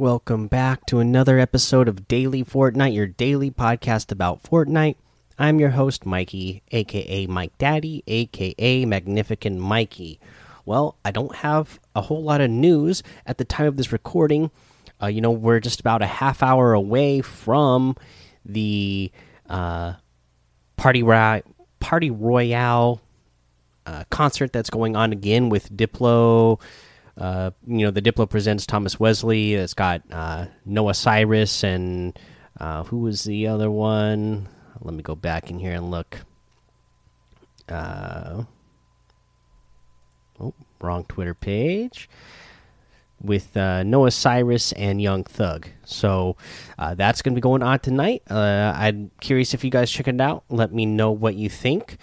Welcome back to another episode of Daily Fortnite, your daily podcast about Fortnite. I'm your host, Mikey, aka Mike Daddy, aka Magnificent Mikey. Well, I don't have a whole lot of news at the time of this recording. Uh, you know, we're just about a half hour away from the uh, Party, Party Royale uh, concert that's going on again with Diplo. Uh, you know, the Diplo presents Thomas Wesley. It's got uh, Noah Cyrus and uh, who was the other one? Let me go back in here and look. Uh, oh, wrong Twitter page. With uh, Noah Cyrus and Young Thug. So uh, that's going to be going on tonight. I'm curious if you guys check it out. Let me know what you think.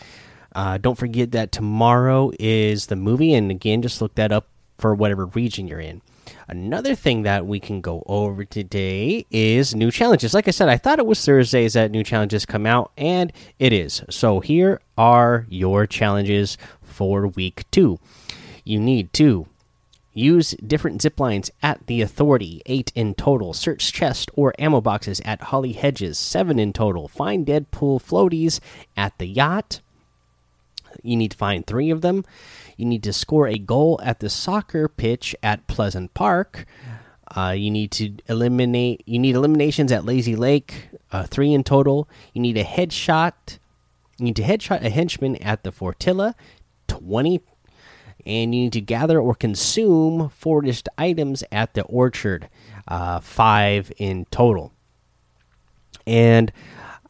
Don't forget that tomorrow is the movie, and again, just look that up for whatever region you're in. Another thing that we can go over today is new challenges. Like I said, I thought it was Thursdays that new challenges come out, and it is. So here are your challenges for week two. You need to use different zip lines at the Authority, eight in total. Search chest or ammo boxes at Holly Hedges, seven in total. Find Deadpool floaties at the yacht. You need to find three of them. You need to score a goal at the soccer pitch at Pleasant Park. Uh, you need to eliminate. You need eliminations at Lazy Lake, uh, three in total. You need a headshot. You need to headshot a henchman at the Fortilla, twenty. And you need to gather or consume foraged items at the orchard, uh, five in total. And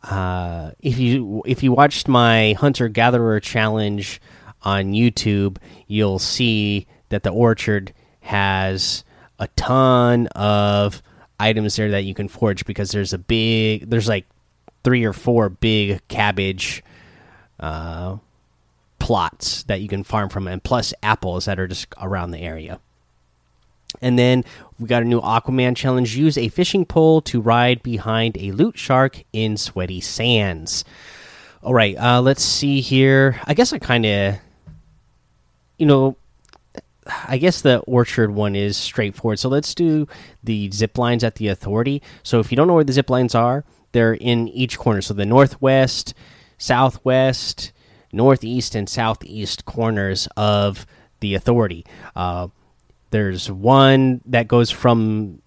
uh, if you if you watched my hunter gatherer challenge on YouTube, you'll see that the orchard has a ton of items there that you can forage because there's a big there's like three or four big cabbage uh, plots that you can farm from and plus apples that are just around the area. And then we got a new aquaman challenge. Use a fishing pole to ride behind a loot shark in sweaty sands. All right uh, let's see here. I guess i kind of you know, I guess the orchard one is straightforward. So let's do the zip lines at the authority. So if you don't know where the zip lines are, they're in each corner. So the northwest, southwest, northeast, and southeast corners of the authority. Uh, there's one that goes from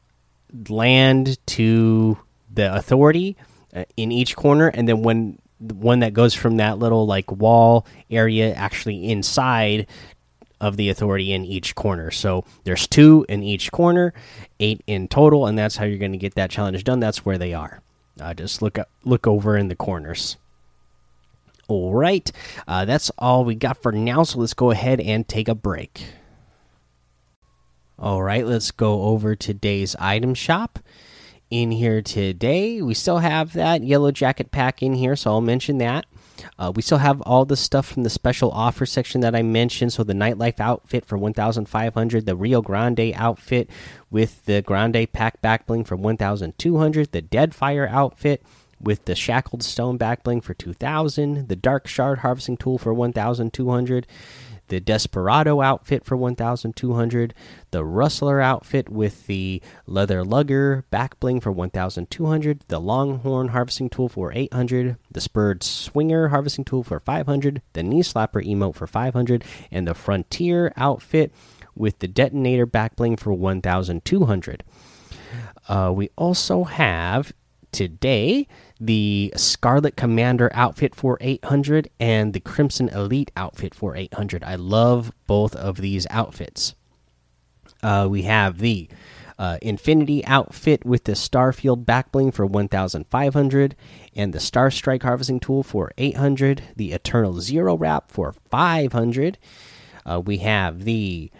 land to the authority uh, in each corner, and then when one that goes from that little like wall area actually inside of the authority in each corner. So there's two in each corner, eight in total, and that's how you're going to get that challenge done. That's where they are. Uh, just look up, look over in the corners. All right, uh, that's all we got for now. So let's go ahead and take a break. All right, let's go over today's item shop. In here today, we still have that yellow jacket pack in here, so I'll mention that. Uh, we still have all the stuff from the special offer section that I mentioned. So the nightlife outfit for 1,500, the Rio Grande outfit with the Grande pack back bling for 1,200, the Deadfire outfit with the Shackled Stone back bling for 2,000, the Dark Shard harvesting tool for 1,200 the Desperado outfit for 1,200, the Rustler outfit with the Leather Lugger back bling for 1,200, the Longhorn harvesting tool for 800, the Spurred Swinger harvesting tool for 500, the Knee Slapper emote for 500, and the Frontier outfit with the Detonator back bling for 1,200. Uh, we also have today the Scarlet Commander outfit for 800 and the Crimson Elite outfit for 800. I love both of these outfits. Uh, we have the uh, Infinity outfit with the Starfield backbling for 1,500 and the Star Strike harvesting tool for 800. The Eternal Zero wrap for 500. Uh, we have the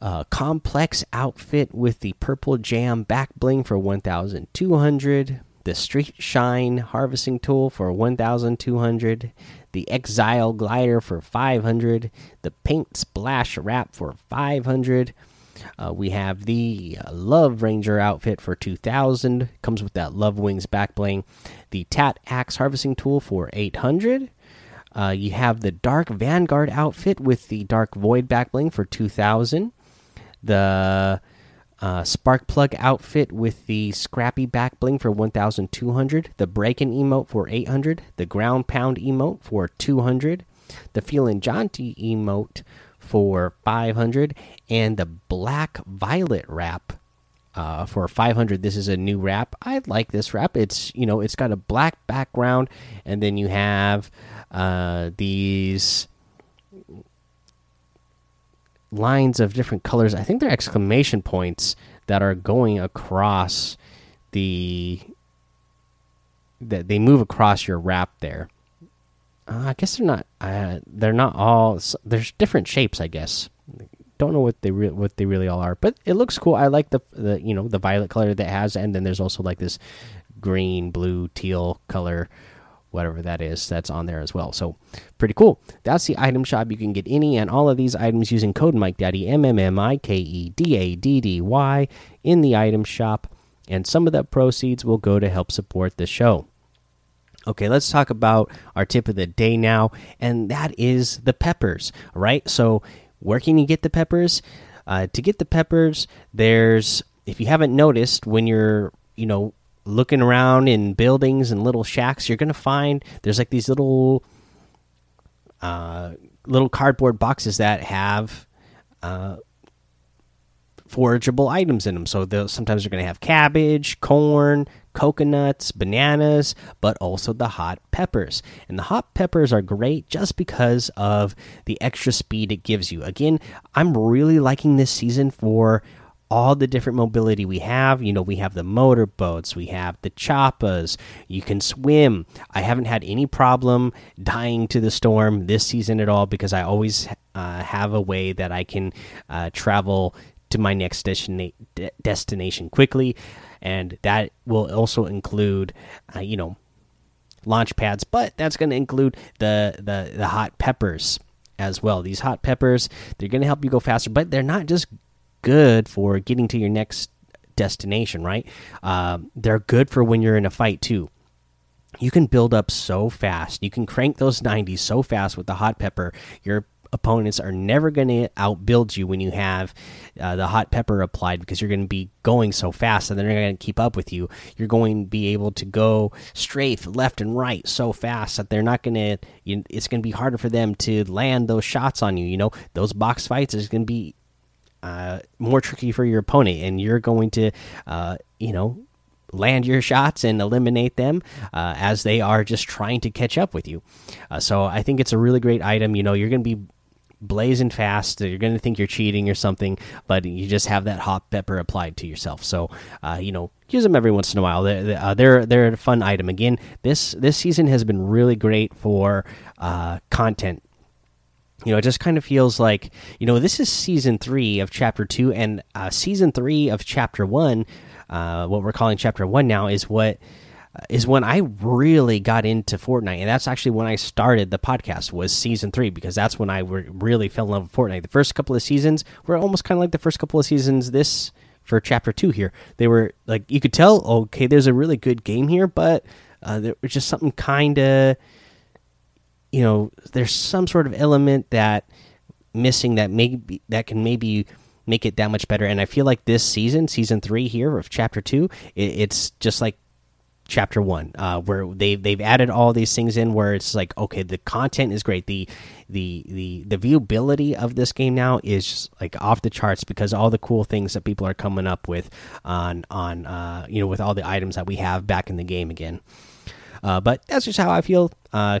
uh, Komplex outfit with the purple jam back bling for 1200 the Street Shine harvesting tool for 1200, the Exile glider for 500, the Paint Splash wrap for 500. Uh, we have the Love Ranger outfit for 2000, comes with that Love Wings back bling. The Tat Axe harvesting tool for 800. Uh, you have the Dark Vanguard outfit with the Dark Void back bling for 2000. The uh, spark plug outfit with the scrappy back bling for 1200 the breaking emote for 800 the ground pound emote for 200 the feeling jaunty emote for 500 and the black violet wrap uh, for 500 this is a new wrap. I like this wrap. It's you know it's got a black background and then you have uh, these lines of different colors. I think they're exclamation points that are going across the that they move across your wrap there. Uh, I guess they're not. Uh, they're not all. There's different shapes. I guess. Don't know what they what they really all are, but it looks cool. I like the the you know the violet color that has, and then there's also like this green, blue, teal color whatever that is that's on there as well. So pretty cool. That's the item shop. You can get any and all of these items using code mike daddy m m m i k e d a d d y in the item shop and some of the proceeds will go to help support the show. Okay let's talk about our tip of the day now and that is the peppers right? So where can you get the peppers? Uh, to get the peppers there's if you haven't noticed when you're you know looking around in buildings and little shacks, you're gonna find there's like these little uh, little cardboard boxes that have uh, forageable items in them. So sometimes they're gonna have cabbage, corn, coconuts, bananas, but also the hot peppers. And the hot peppers are great just because of the extra speed it gives you. Again, I'm really liking this season for all the different mobility we have. You know, we have the motorboats, we have the choppas, you can swim. I haven't had any problem dying to the storm this season at all because I always uh, have a way that I can uh, travel to my next destina destination quickly. And that will also include, uh, you know, launch pads, but that's going to include the, the, the hot peppers as well. These hot peppers, they're going to help you go faster, but they're not just good for getting to your next destination, right? Um, they're good for when you're in a fight too. You can build up so fast. You can crank those 90s so fast with the hot pepper. Your opponents are never going to outbuild you when you have uh, the hot pepper applied because you're going to be going so fast and they're going to keep up with you. You're going to be able to go strafe left and right so fast that they're not going to. It's going to be harder for them to land those shots on you. You know, those box fights is going to be uh, more tricky for your opponent, and you're going to, uh, you know, land your shots and eliminate them uh, as they are just trying to catch up with you. Uh, so I think it's a really great item. You know, you're going to be blazing fast. You're going to think you're cheating or something, but you just have that hot pepper applied to yourself. So, uh, you know, use them every once in a while. They're uh, they're, they're a fun item. Again, this this season has been really great for uh, content you know, it just kind of feels like you know this is season three of chapter two, and uh, season three of chapter one, uh, what we're calling chapter one now, is what uh, when I really got into Fortnite, and that's actually when I started the podcast. Was season three because that's when I really fell in love with Fortnite. The first couple of seasons were almost kind of like the first couple of seasons this for chapter two here. They were like you could tell, okay, there's a really good game here, but uh, there was just something kind of you know there's some sort of element that missing that maybe that can maybe make it that much better. And i feel like this season season three here of chapter two it, it's just like chapter one uh, where they they've added all these things in where it's like okay the content is great. The the the the viewability of this game now is like off the charts because all the cool things that people are coming up with on on uh, you know with all the items that we have back in the game again. Uh, but that's just how I feel. Uh,